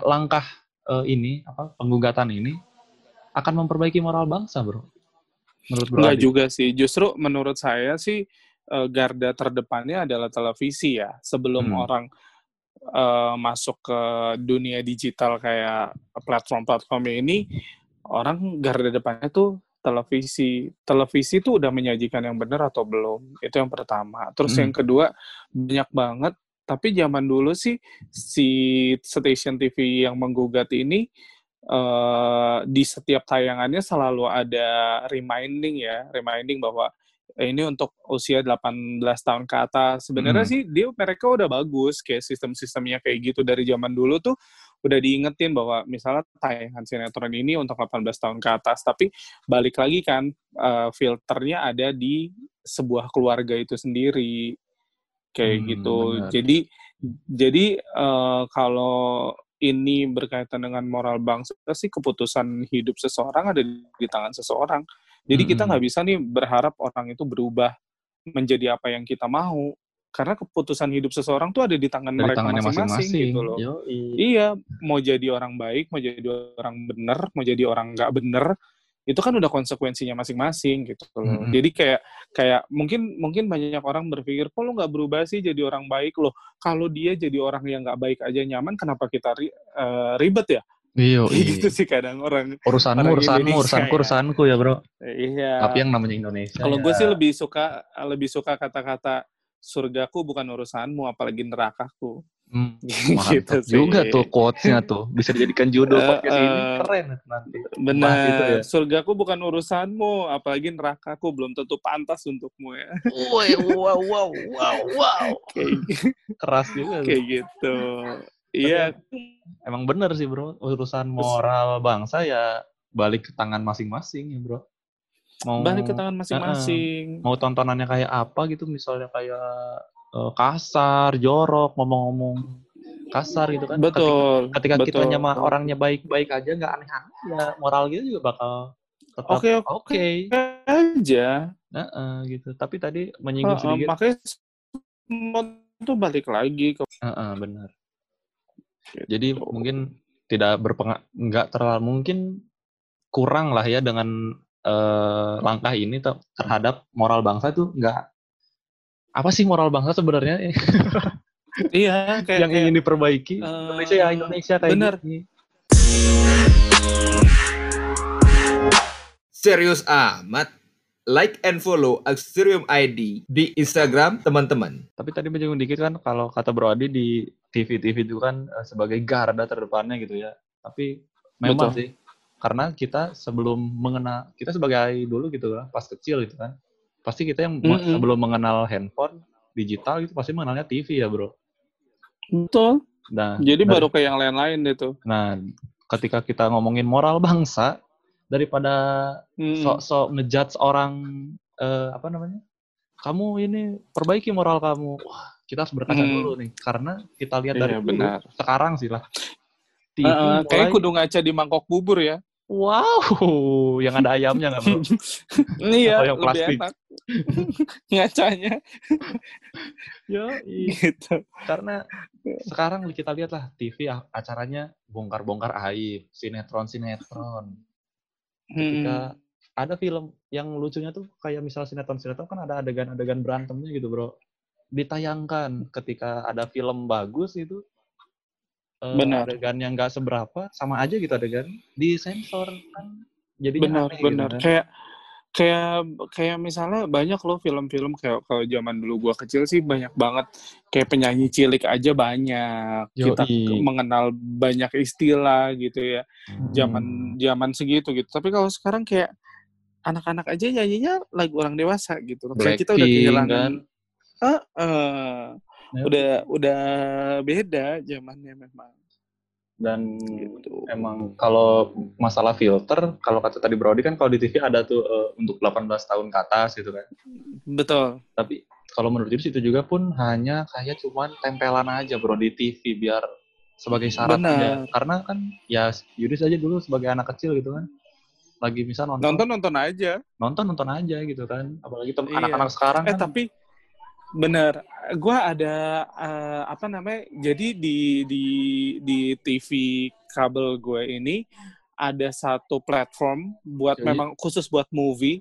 langkah eh, ini apa penggugatan ini akan memperbaiki moral bangsa, bro? Menurut bro Enggak Adi? juga sih. Justru menurut saya sih eh, garda terdepannya adalah televisi ya. Sebelum Hmm. orang eh, masuk ke dunia digital kayak platform-platform ini, orang garda depannya tuh televisi. Televisi tuh udah menyajikan yang benar atau belum? Itu yang pertama. Terus Hmm. yang kedua, banyak banget tapi zaman dulu sih si station TV yang menggugat ini eh, di setiap tayangannya selalu ada reminding ya, reminding bahwa eh, ini untuk usia 18 tahun ke atas. Sebenarnya Hmm. sih dia mereka udah bagus kayak sistem-sistemnya kayak gitu dari zaman dulu tuh udah diingetin bahwa misalnya tayangan sinetron ini untuk 18 tahun ke atas, tapi balik lagi kan eh, filternya ada di sebuah keluarga itu sendiri kayak Hmm, gitu. benar. Jadi jadi eh, kalau ini berkaitan dengan moral bangsa sih keputusan hidup seseorang ada di, tangan seseorang. Jadi kita Mm-mm. nggak bisa nih berharap orang itu berubah menjadi apa yang kita mau karena keputusan hidup seseorang tuh ada di tangan Dari mereka masing-masing gitu loh. Yoi. Iya, mau jadi orang baik, mau jadi orang bener, mau jadi orang nggak bener, itu kan udah konsekuensinya masing-masing gitu loh. Mm-mm. Jadi kayak kayak mungkin mungkin banyak orang berpikir, kok lo nggak berubah sih jadi orang baik loh? Kalau dia jadi orang yang nggak baik aja nyaman, kenapa kita ri- eh, ribet ya? Kayak gitu sih kadang orang. Urusanmu, orang urusanmu, Indonesia urusanku, ya. urusanku ya bro. Iya. Tapi yang namanya Indonesia. Kalau ya. gue sih lebih suka lebih suka kata-kata surgaku bukan urusanmu, apalagi nerakaku. Hmm, gitu mantap juga sih. tuh quotes-nya tuh. Bisa dijadikan judul Eh, podcast ini. eh, Keren nanti. Bahas itu Benar, ya. surgaku bukan urusanmu, apalagi nerakaku belum tentu pantas untukmu ya. Woi, wow, wow, wow, wow. Kayak, Keras juga. kayak gitu. Iya, Emang bener sih bro. Urusan moral bangsa ya balik ke tangan masing-masing ya bro. Mau balik ke tangan masing-masing. mau tontonannya kayak apa gitu misalnya kayak kasar, jorok, ngomong-ngomong kasar gitu kan. Betul. Ketika, ketika betul. kitanya mah orangnya baik-baik aja nggak aneh-aneh ya moral gitu juga bakal tetap Oke, oke. oke aja. Heeh, gitu. Tapi tadi menyinggung Heeh, sedikit. makanya semua tuh balik lagi ke Heeh, benar. Gitu. Jadi mungkin tidak berpengaruh, nggak terlalu mungkin kurang lah ya dengan eh, langkah ini ter- terhadap moral bangsa itu nggak apa sih moral bangsa sebenarnya iya kayak, yang kayak, ingin diperbaiki eh, Indonesia ya Indonesia kayak bener. gini. Serius amat. Like and follow Axterium ID di Instagram teman-teman. Tapi tadi menyinggung dikit kan kalau kata Bro Adi di TV-TV itu kan eh, sebagai garda terdepannya gitu ya. Tapi memang Betul. sih karena kita sebelum mengenal kita sebagai dulu gitu kan pas kecil gitu kan pasti kita yang Mm-mm. sebelum mengenal handphone digital itu pasti mengenalnya TV ya bro. Betul. Nah, Jadi dari- baru ke yang lain-lain tuh. nah ketika kita ngomongin moral bangsa daripada Mm. sok-sok ngejudge orang eh, apa namanya? Kamu ini perbaiki moral kamu. Wah, kita harus berkaca Hmm. dulu nih karena kita lihat Iya, dari dulu, benar. sekarang sih lah. TV Heeh, kayak kudu ngaca di mangkok bubur ya. Wow, yang ada ayamnya nggak bro? Iya, yang lebih plastik. enak. Ngacanya Yo, gitu. karena sekarang kita lihat lah TV a- acaranya bongkar-bongkar aib, sinetron-sinetron. Hmm. Ketika ada film yang lucunya tuh kayak misal sinetron-sinetron kan ada adegan-adegan berantemnya gitu bro ditayangkan ketika ada film bagus itu eh, Benar. adegan yang nggak seberapa sama aja gitu adegan disensor kan jadinya benar aneh gitu benar kan. kayak kayak kayak misalnya banyak loh film-film kayak kalau zaman dulu gua kecil sih banyak banget kayak penyanyi cilik aja banyak kita Yoi. mengenal banyak istilah gitu ya Hmm. zaman zaman segitu gitu tapi kalau sekarang kayak anak-anak aja nyanyinya lagu orang dewasa gitu kayak kita udah kehilangan kan? Ya. udah udah beda zamannya memang. Dan gitu. emang kalau masalah filter kalau kata tadi Brody kan kalau di TV ada tuh eh, untuk 18 tahun ke atas gitu kan. Betul. Tapi kalau menurut Yudis itu juga pun hanya kayak cuman tempelan aja bro di TV biar sebagai syarat Benar. aja karena kan ya Yudis aja dulu sebagai anak kecil gitu kan. Lagi misal nonton nonton nonton aja. Nonton nonton aja gitu kan. Apalagi Iya. anak-anak sekarang Eh kan tapi bener, gua ada eh, apa namanya? Jadi di di di TV kabel gue ini ada satu platform buat Yoi. memang khusus buat movie.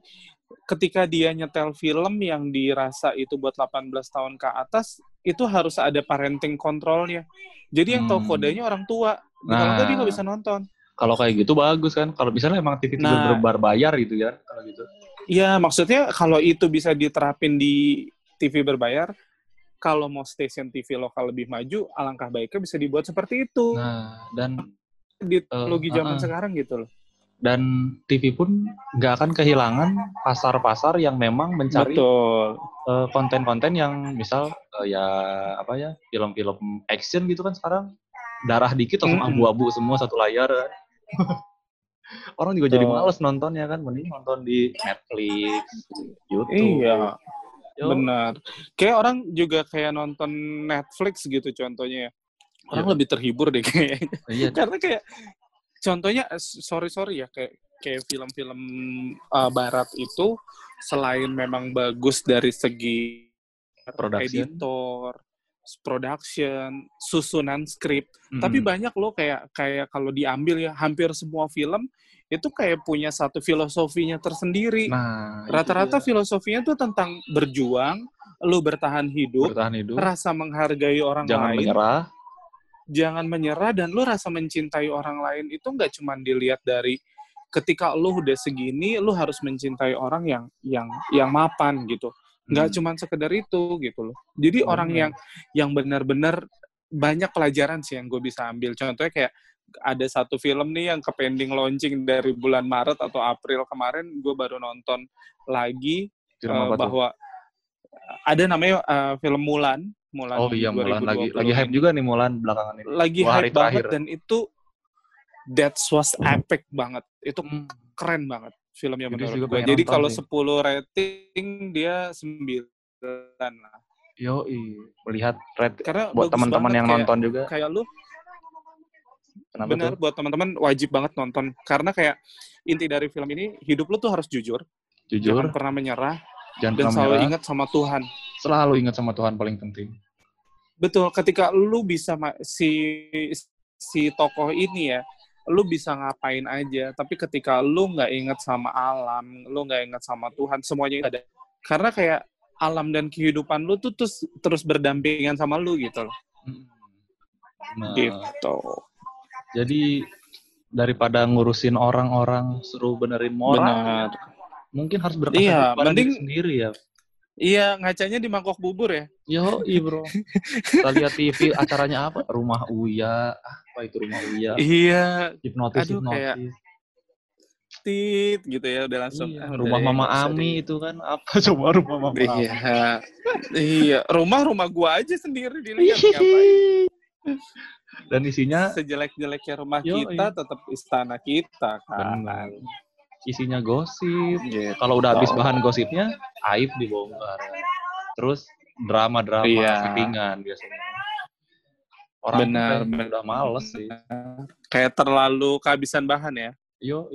Ketika dia nyetel film yang dirasa itu buat 18 tahun ke atas, itu harus ada parenting controlnya. Jadi yang tahu Hmm. kodenya orang tua. Kalau nggak dia nggak Nah. bisa nonton. kalau kayak gitu bagus kan kalau misalnya emang TV Nah. berbayar gitu ya kalau gitu Iya, maksudnya kalau itu bisa diterapin di TV berbayar, kalau mau stasiun TV lokal lebih maju, alangkah baiknya bisa dibuat seperti itu nah dan di teknologi uh, zaman uh-uh. sekarang gitu loh. dan TV pun nggak akan kehilangan pasar-pasar yang memang mencari Betul. eh, konten-konten yang misal eh, ya apa ya film-film action gitu kan sekarang darah dikit langsung Mm-mm. abu-abu semua satu layar kan. orang juga jadi Betul. males nontonnya kan mending nonton di Netflix YouTube Iya, Yo, benar. Kayak orang juga kayak nonton Netflix gitu contohnya ya. Orang Iya. lebih terhibur deh kayaknya. iya Karena kayak contohnya sorry sorry ya kayak kayak film-film uh, barat itu selain memang bagus dari segi Production. editor, production, susunan skrip, Mm-mm. tapi banyak loh kayak kayak kalau diambil ya hampir semua film itu kayak punya satu filosofinya tersendiri. nah Rata-rata filosofinya tuh tentang berjuang, lu bertahan hidup, bertahan hidup. rasa menghargai orang jangan lain, menyerah. Jangan menyerah dan lu rasa mencintai orang lain itu nggak cuma dilihat dari ketika lu udah segini lu harus mencintai orang yang yang yang mapan gitu nggak Hmm. cuma sekedar itu gitu loh jadi orang Benar. yang yang benar-benar banyak pelajaran sih yang gue bisa ambil contohnya kayak ada satu film nih yang ke pending launching dari bulan Maret atau April kemarin gue baru nonton lagi Film eh, apa tuh? bahwa ada namanya eh, film Mulan Mulan oh iya Mulan lagi 2020 lagi hype juga nih Mulan belakangan ini lagi hari hype banget dan itu that was epic banget. Itu Hmm. keren banget filmnya menurut juga gue. Jadi kalau. 10 rating dia 9 lah. Yo, melihat red Karena buat teman-teman yang kayak, nonton juga. Kayak lu Kenapa benar tuh? buat teman-teman wajib banget nonton karena kayak inti dari film ini hidup lu tuh harus jujur, Jujur, jangan pernah menyerah jangan dan pernah selalu menyerah. ingat sama Tuhan. Selalu ingat sama Tuhan paling penting. Betul, ketika lu bisa si si tokoh ini ya, lu bisa ngapain aja, tapi ketika lu nggak ingat sama alam, lu nggak ingat sama Tuhan, semuanya ada. Karena kayak alam dan kehidupan lu tuh terus terus berdampingan sama lu gitu loh. Nah, Gitu. jadi daripada ngurusin orang-orang suruh benerin moral, Benar. mungkin harus berkaca Iya, mending- sendiri ya. Iya, ngacanya di mangkok bubur ya. Yo, bro. Kita lihat TV acaranya apa? Rumah Uya. Apa itu Rumah Uya? Iya, Hipnotis, Aduh, hipnotis. kayak tit gitu ya udah langsung. Iya, ah, rumah Mama Ami itu kan apa coba rumah Mama Ami? Iya. iya, rumah-rumah gua aja sendiri dilihat ngapain. Dan isinya sejelek-jeleknya rumah Yoi. kita tetap istana kita kan. Benar. Isinya gosip. Gitu. Kalau udah habis bahan gosipnya, aib dibongkar. Terus drama-drama Iya. settingan biasanya. Orang Benar, benar. udah males sih. Kayak terlalu kehabisan bahan ya. Yo,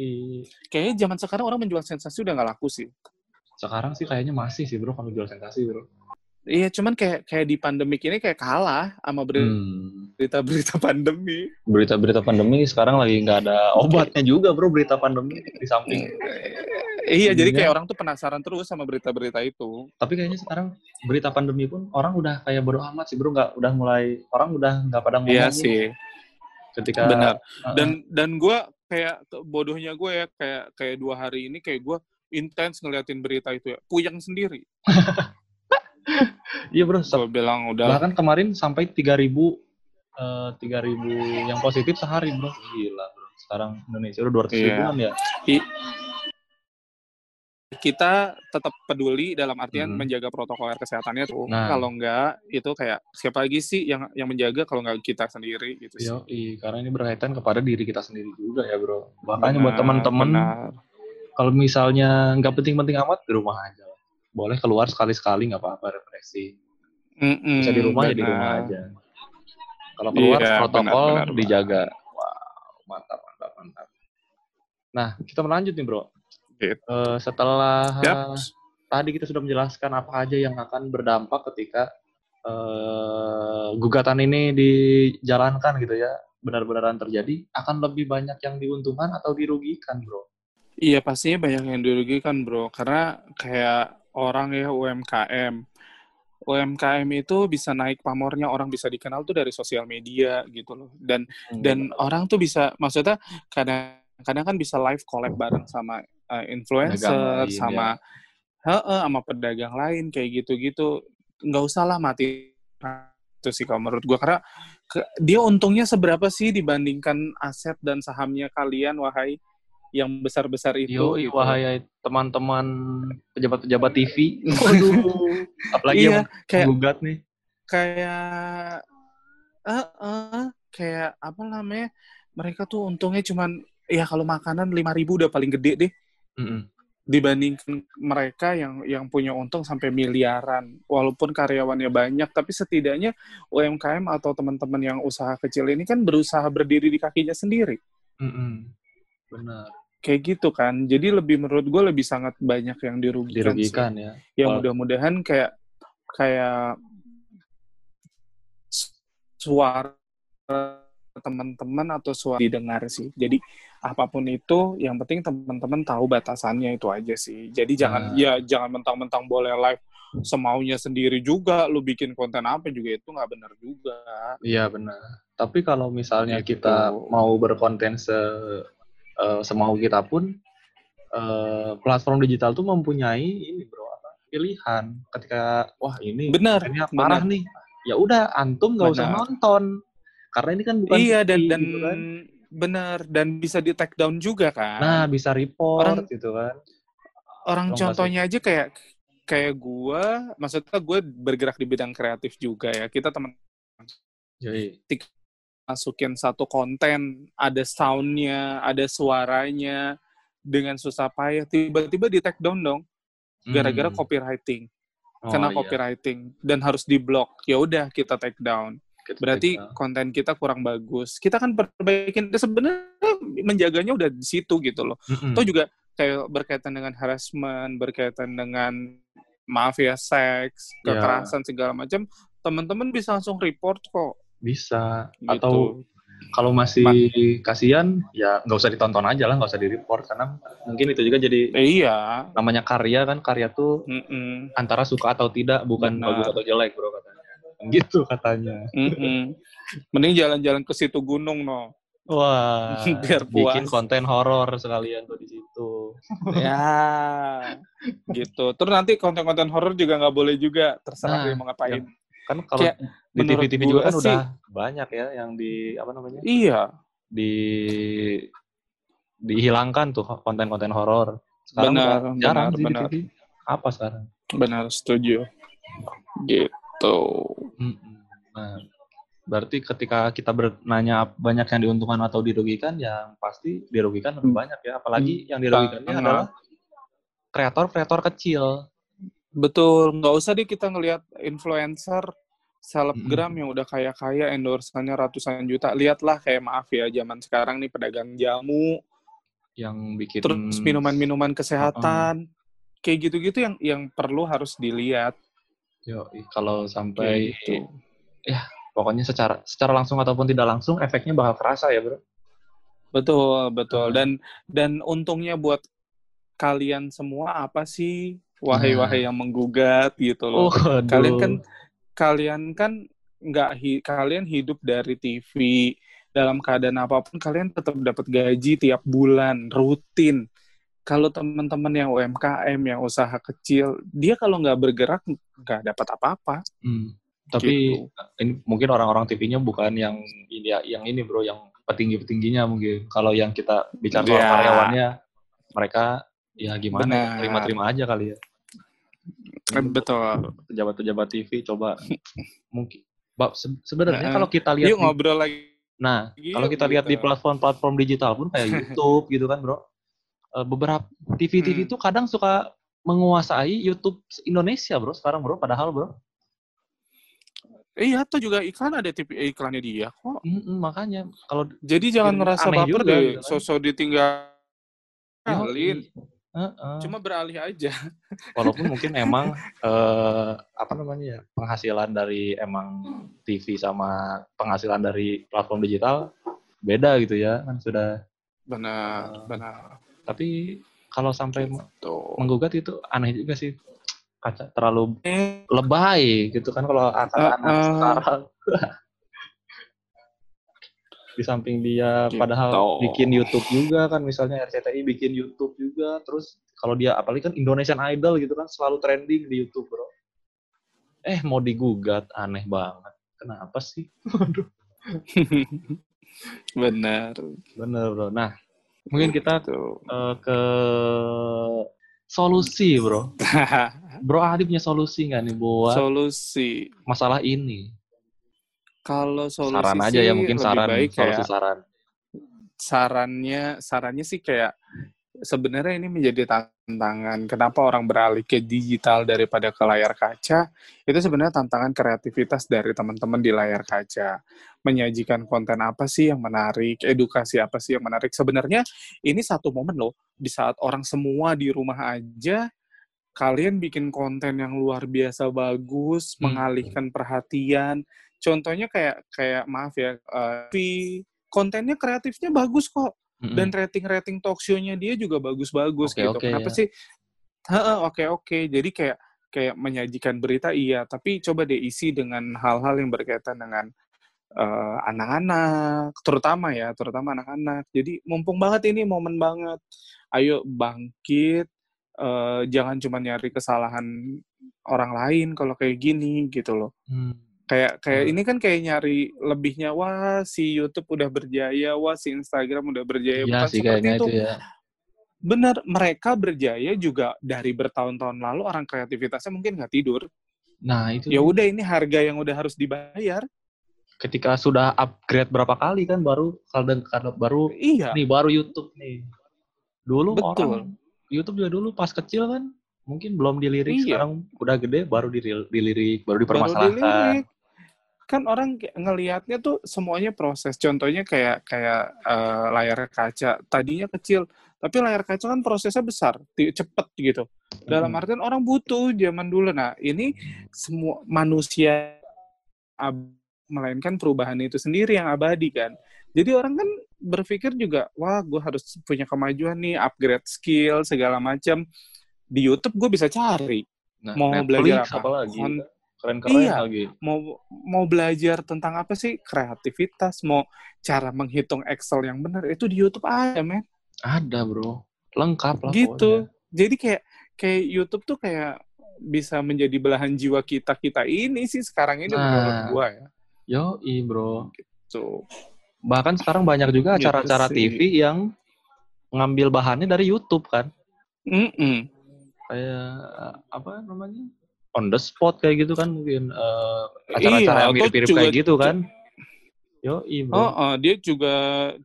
Kayaknya zaman sekarang orang menjual sensasi udah nggak laku sih. sekarang sih kayaknya masih sih bro kalau jual sensasi bro. Iya, cuman kayak kayak di pandemik ini kayak kalah sama Hmm. berita-berita pandemi. Berita-berita pandemi sekarang lagi nggak ada obatnya juga bro berita pandemi di samping Iya, jadi kayak orang tuh penasaran terus sama berita-berita itu. Tapi kayaknya sekarang berita pandemi pun orang udah kayak bodo amat sih bro, nggak udah mulai orang udah nggak pada ngomong Iya nih sih, ketika benar. Dan dan gue kayak bodohnya gue ya kayak kayak dua hari ini kayak gue intens ngeliatin berita itu ya, puyeng sendiri. iya bro, Gue bilang udah bahkan kemarin sampai 3000 eh 3000 yang positif sehari bro, gila bro. Sekarang Indonesia udah 200 Iya. ribuan ya. I- kita tetap peduli dalam artian Hmm. menjaga protokol kesehatannya tuh. Nah. Kalau enggak, itu kayak siapa lagi sih yang yang menjaga kalau nggak kita sendiri gitu sih. Yo, karena ini berkaitan kepada diri kita sendiri juga ya bro. Makanya buat teman-teman kalau misalnya nggak penting-penting amat di rumah aja. Boleh keluar sekali-sekali nggak apa-apa refleksi. Mm-mm, Bisa di rumah ya di rumah aja. Kalau keluar Iya, protokol benar, benar, dijaga. Wow, mantap, mantap, mantap. Nah, kita melanjut nih bro. Gitu. Eh, setelah Yap. tadi kita sudah menjelaskan apa aja yang akan berdampak ketika eh, gugatan ini dijalankan gitu ya, benar-benaran terjadi, akan lebih banyak yang diuntungkan atau dirugikan, bro? Iya pastinya banyak yang dirugikan bro, karena kayak orang ya UMKM, UMKM itu bisa naik pamornya orang bisa dikenal tuh dari sosial media gitu loh, dan dan orang tuh bisa maksudnya kadang-kadang kan bisa live collab bareng sama uh, influencer, lain, sama heeh, sama pedagang lain kayak gitu-gitu, nggak usah lah mati. Itu sih kalau menurut gua karena ke- dia untungnya seberapa sih dibandingkan aset dan sahamnya kalian wahai yang besar-besar itu Yo, gitu. wahai teman-teman pejabat-pejabat TV. Waduh. Apalagi iya, yang kayak gugat nih. kayak eh eh, kayak apa namanya? Mereka tuh untungnya cuman ya kalau makanan 5000 udah paling gede deh Mm-mm. dibandingkan mereka yang yang punya untung sampai miliaran. Walaupun karyawannya banyak, tapi setidaknya UMKM atau teman-teman yang usaha kecil ini kan berusaha berdiri di kakinya sendiri. Mm-mm. Benar. Kayak gitu kan. Jadi lebih menurut gue lebih sangat banyak yang dirugikan. sih. Dirugikan ya. ya Wal- mudah-mudahan kayak kayak su- suara teman-teman atau suara didengar sih. Jadi apa pun itu, yang penting teman-teman tahu batasannya itu aja sih. Jadi jangan Nah. ya jangan mentang-mentang boleh live semaunya sendiri juga. Lu bikin konten apa juga itu nggak benar juga. Iya benar. Tapi kalau misalnya Gitu. kita mau berkonten se eh, semau kita pun eh, platform digital tuh mempunyai ini bro apa pilihan ketika wah ini Benar, parah benar. nih ya udah antum nggak usah nonton karena ini kan bukan Iya dan TV dan gitu kan. benar dan bisa di take down juga kan. nah bisa report Orang- gitu kan orang contohnya aja kayak kayak gue, maksudnya gue bergerak di bidang kreatif juga ya. Kita teman jadi masukin satu konten, ada soundnya, ada suaranya, dengan susah payah, tiba-tiba di take down dong, gara-gara Hmm. copywriting, Oh, kena iya. copywriting dan harus di block. Ya udah kita take down. Kita Berarti take down. konten kita kurang bagus. Kita kan perbaikin sebenarnya menjaganya udah di situ gitu loh. Mm-mm. Atau juga kayak berkaitan dengan harassment, berkaitan dengan maaf ya seks, Ya. kekerasan segala macam, teman-teman bisa langsung report kok. Bisa Gitu. atau kalau masih kasihan ya nggak usah ditonton aja lah nggak usah di report karena mungkin itu juga jadi Eh, iya. namanya karya kan karya tuh Mm-mm. antara suka atau tidak bukan Benar. bagus atau jelek bro katanya gitu katanya Mm-mm. Mending jalan-jalan ke situ gunung no. wah Biar bikin puas. konten horor sekalian tuh di situ ya, gitu. Terus nanti konten-konten horor juga nggak boleh juga. Terserah Nah, dia mau ngapain. kan kalau Kayak di menurut TV-TV juga kan udah banyak ya yang di apa namanya Iya, di dihilangkan tuh konten-konten horor sekarang Benar, jarang benar, benar. TV. apa sekarang benar setuju. Gitu. Nah, berarti ketika kita bernanya banyak yang diuntungkan atau dirugikan, yang pasti dirugikan lebih Hmm. banyak ya. Apalagi yang dirugikannya Banget. adalah kreator-kreator kecil. Betul, nggak usah deh kita ngelihat influencer selebgram yang udah kaya-kaya endorsannya ratusan juta. Lihatlah kayak maaf ya zaman sekarang nih pedagang jamu, yang bikin terus minuman-minuman kesehatan. Kayak gitu-gitu yang yang perlu harus dilihat. Yo, kalau sampai gitu. pokoknya secara secara langsung ataupun tidak langsung efeknya bakal kerasa ya, Bro. Betul, betul. Dan dan untungnya buat kalian semua apa sih wahai-wahai yang menggugat gitu loh. Oh, aduh. kalian kan kalian kan nggak hi- kalian hidup dari TV dalam keadaan apa pun kalian tetap dapat gaji tiap bulan rutin. Kalau teman-teman yang UMKM yang usaha kecil, dia kalau nggak bergerak nggak dapat apa-apa. Hmm. Tapi Gitu. ini mungkin orang-orang TV-nya bukan yang ini ya, yang ini bro, yang petinggi-petingginya mungkin. Kalau yang kita bicara soal Ya. karyawannya, mereka ya gimana? Terima-terima aja kali ya. Eh, Betul. Pejabat-pejabat TV coba mungkin. Sebenarnya Nah, kalau kita lihat, Yuk di- ngobrol lagi. nah Iya, kalau kita lihat di gitu. platform-platform digital pun kayak YouTube gitu kan bro, Eh, beberapa TV-TV Hmm. itu kadang suka menguasai YouTube Indonesia bro sekarang bro, padahal bro. Iya, tuh juga iklan ada TV iklannya dia kok. Mm-mm, makanya kalau Jadi jangan ngerasa baper deh, gitu kan. sosok ditinggalin. Heeh. Cuma beralih aja. walaupun mungkin emang eh, apa namanya ya penghasilan dari emang TV sama penghasilan dari platform digital beda gitu ya kan sudah Benar, Ah. benar. tapi kalau sampai Tuh. menggugat itu aneh juga sih kaca terlalu lebay gitu kan kalau anak-anak Uh-uh. sekarang di samping dia Gitu. padahal bikin YouTube juga kan misalnya RCTI bikin YouTube juga terus kalau dia apalagi kan Indonesian Idol gitu kan selalu trending di YouTube bro. Eh mau digugat aneh banget. Kenapa sih? Waduh. Benar. bener bro. Nah mungkin kita eh, ke solusi bro. Bro Adi punya solusi nggak nih buat Solusi. masalah ini Kalau solusi saran aja ya mungkin saran baik solusi kayak saran. sarannya sarannya sih kayak sebenarnya ini menjadi tantangan kenapa orang beralih ke digital daripada ke layar kaca. Itu sebenarnya tantangan kreativitas dari teman-teman di layar kaca. Menyajikan konten apa sih yang menarik edukasi apa sih yang menarik. Sebenarnya ini satu momen loh di saat orang semua di rumah aja kalian bikin konten yang luar biasa bagus Hmm. mengalihkan perhatian contohnya kayak kayak maaf ya eh, Vi, kontennya kreatifnya bagus kok Mm-mm. dan rating-rating talk show-nya dia juga bagus-bagus Oke, gitu. oke, Kenapa ya. sih? Heeh, oke oke. Jadi kayak kayak menyajikan berita iya, tapi coba deh isi dengan hal-hal yang berkaitan dengan eh, anak-anak, terutama ya, terutama anak-anak. Jadi mumpung banget ini momen banget. Ayo bangkit. eh, jangan cuma nyari kesalahan orang lain kalau kayak gini gitu loh Hmm. Kayak kayak Hmm. ini kan kayak nyari lebihnya wah si YouTube udah berjaya wah si Instagram udah berjaya Iya bukan sih seperti itu itu ya. benar mereka berjaya juga dari bertahun-tahun lalu orang kreativitasnya mungkin nggak tidur Nah itu ya udah ini harga yang udah harus dibayar ketika sudah upgrade berapa kali kan baru kadang kadang baru iya nih baru YouTube nih. Dulu Betul. orang YouTube juga dulu pas kecil kan mungkin belum dilirik Iya. sekarang udah gede baru dilirik baru baru dipermasalahkan. dilirik kan orang ngelihatnya tuh semuanya proses. Contohnya kayak kayak eh, layar kaca. Tadinya kecil tapi layar kaca kan prosesnya besar cepet gitu. Dalam Mm-mm. artian orang butuh zaman dulu. Nah ini semua manusia ab- melainkan perubahan itu sendiri yang abadi kan. Jadi orang kan berpikir juga wah gue harus punya kemajuan nih upgrade skill segala macam. Di YouTube gue bisa cari Nah, mau Netflix belajar apa? apalagi Kon- keren-keren Iya. lagi. mau mau belajar tentang apa sih kreativitas mau cara menghitung Excel yang benar itu di YouTube ada men Ada bro, lengkap lah. gitu jadi kayak kayak YouTube tuh kayak bisa menjadi belahan jiwa kita kita ini sih sekarang ini Nah. menurut gua ya Yo, bro. tuh Bahkan sekarang banyak juga Gitu acara-acara sih. TV yang ngambil bahannya dari YouTube kan. Mm-mm. Kayak apa namanya? On the spot kayak gitu kan mungkin eh, Iya, acara-acara yang atau mirip-mirip kayak gitu kan. Yo, bro. Oh, oh, dia juga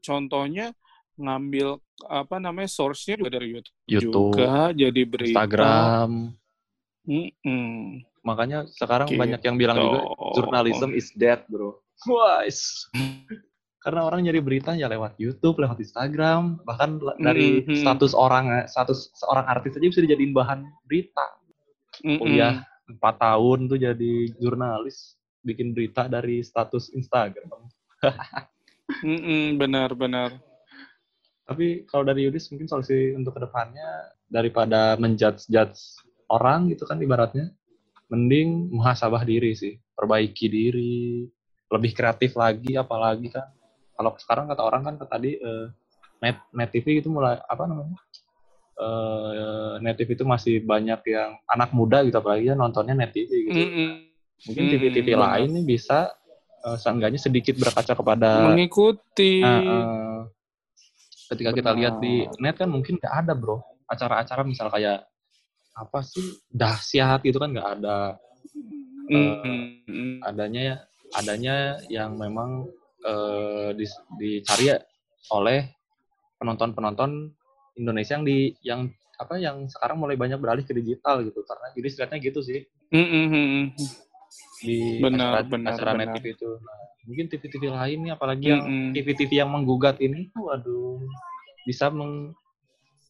contohnya ngambil apa namanya source-nya juga dari YouTube, YouTube, juga jadi berita Instagram. Mm-mm. Makanya sekarang Gitu. banyak yang bilang juga journalism is dead, bro. Wise. Karena orang nyari berita ya lewat YouTube, lewat Instagram, bahkan dari Mhm. status orang, status seorang artis aja bisa dijadiin bahan berita. Mm-mm. Kuliah 4 tahun tuh jadi jurnalis, bikin berita dari status Instagram. Mm-mm, benar benar Tapi kalau dari Yudis mungkin solusi untuk ke depannya daripada menjudge-judge orang gitu kan ibaratnya, mending muhasabah diri sih, perbaiki diri, lebih kreatif lagi, apalagi kan kalau sekarang kata orang kan tadi eh, net net TV itu mulai apa namanya eh, net TV itu masih banyak yang anak muda gitu apalagi ya nontonnya net TV gitu. Mm-mm. Mungkin Mm-mm, TV-TV benar. lain nih bisa eh, seenggaknya sedikit berkaca kepada Mengikuti. Nah, eh, ketika kita Benar. lihat di net kan mungkin nggak ada bro acara-acara misal kayak apa sih dahsyat gitu kan nggak ada Mm-mm. adanya adanya yang memang dis- dicari ya oleh penonton-penonton Indonesia yang di yang apa yang sekarang mulai banyak beralih ke digital gitu karena jadi lihatnya gitu sih Mm-mm. di Benar, acara, benar, acara benar. TV itu nah, mungkin TV-TV lain nih apalagi yang Mm-mm. TV-TV yang menggugat ini waduh bisa meng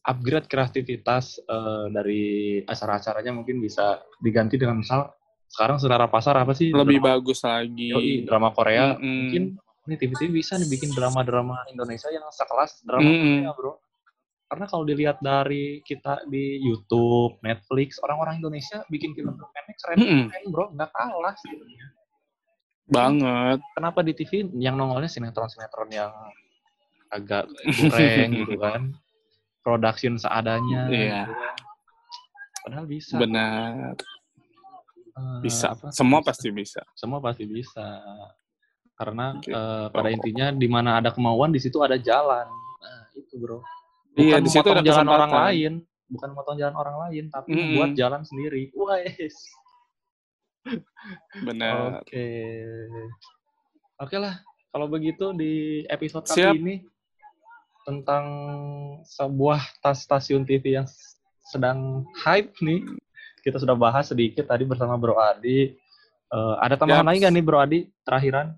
upgrade kreativitas eh, dari acara-acaranya mungkin bisa diganti dengan misal sekarang selera pasar apa sih Lebih drama, bagus lagi. Yoi, drama Korea Mm-mm. mungkin ini TV-TV bisa nih bikin drama-drama Indonesia yang sekelas drama Mm-mm. Korea bro karena kalau dilihat dari kita di YouTube, Netflix, orang-orang Indonesia bikin film pendek keren, Mm-mm. keren bro, nggak kalah sebenarnya. Banget. Kenapa di TV yang nongolnya sinetron-sinetron yang agak kurang gitu kan, production seadanya, Iya. gitu kan. Padahal bisa. Benar. Eh, Bisa. apa, Semua bisa. pasti bisa. Semua pasti bisa. Karena Gitu. eh, pada intinya di mana ada kemauan di situ ada jalan. Nah, itu bro. Iya, Bukan di situ ada jalan orang lain, bukan memotong jalan orang lain, tapi Mm-mm. membuat jalan sendiri. Wes. Benar. Oke. Oke lah, kalau begitu di episode Siap. kali ini tentang sebuah tas stasiun TV yang sedang hype nih. Kita sudah bahas sedikit tadi bersama Bro Adi. Eh, ada tambahan Yap. lagi nggak nih Bro Adi? Terakhiran?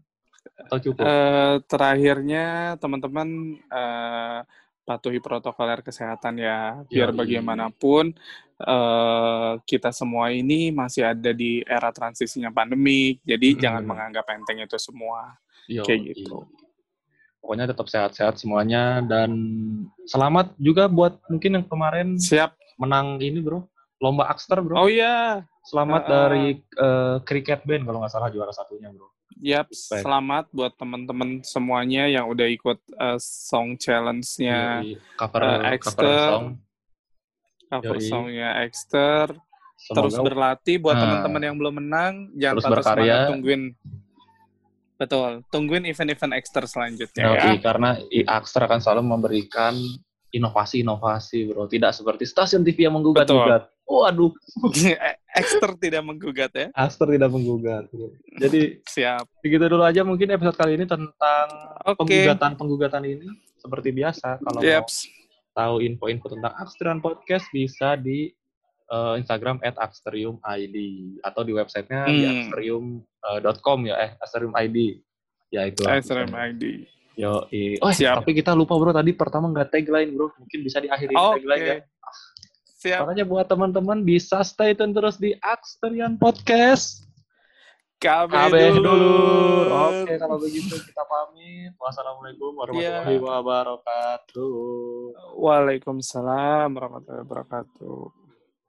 Atau cukup? Eh, terakhirnya teman-teman eh, patuhi protokoler kesehatan ya biar Yoi. bagaimanapun eh, kita semua ini masih ada di era transisinya pandemi jadi Mm. jangan menganggap enteng itu semua Yo, kayak gitu. Pokoknya tetap sehat-sehat semuanya dan selamat juga buat mungkin yang kemarin siap menang ini bro, lomba Akster bro. oh iya Selamat ah. dari eh, Cricket Band kalau nggak salah juara satunya bro. Yap, selamat buat teman-teman semuanya yang udah ikut eh, song challenge-nya Yoi, cover cover Exter. song. cover Yoi. songnya Exter terus Semoga berlatih buat Ah. teman-teman yang belum menang jangan Terus patah semangat tungguin betul tungguin event-event Exter selanjutnya Yoi, ya karena Akster akan selalu memberikan inovasi-inovasi bro. Tidak seperti stasiun TV yang menggugat-gugat. Waduh, Exter tidak menggugat ya Akster tidak menggugat. Jadi siap begitu dulu aja mungkin episode kali ini tentang oke penggugatan-penggugatan ini. Seperti biasa, kalau mau tahu info-info tentang Aksterian Podcast bisa di eh, Instagram at aksteriumid atau di websitenya di Hmm. aksterium.com ya, eh Aksterium ID. Ya itu. Extreme ID Yo, oh, Siap. tapi kita lupa bro tadi pertama nggak tagline bro, mungkin bisa diakhiri oke tagline ya. Siap Makanya buat teman-teman bisa stay tune terus di Aksterian Podcast. KB, KB dulu, dulu. Oke, kalau begitu kita pamit. Wassalamualaikum warahmatullahi Iya. wabarakatuh. Waalaikumsalam warahmatullahi wabarakatuh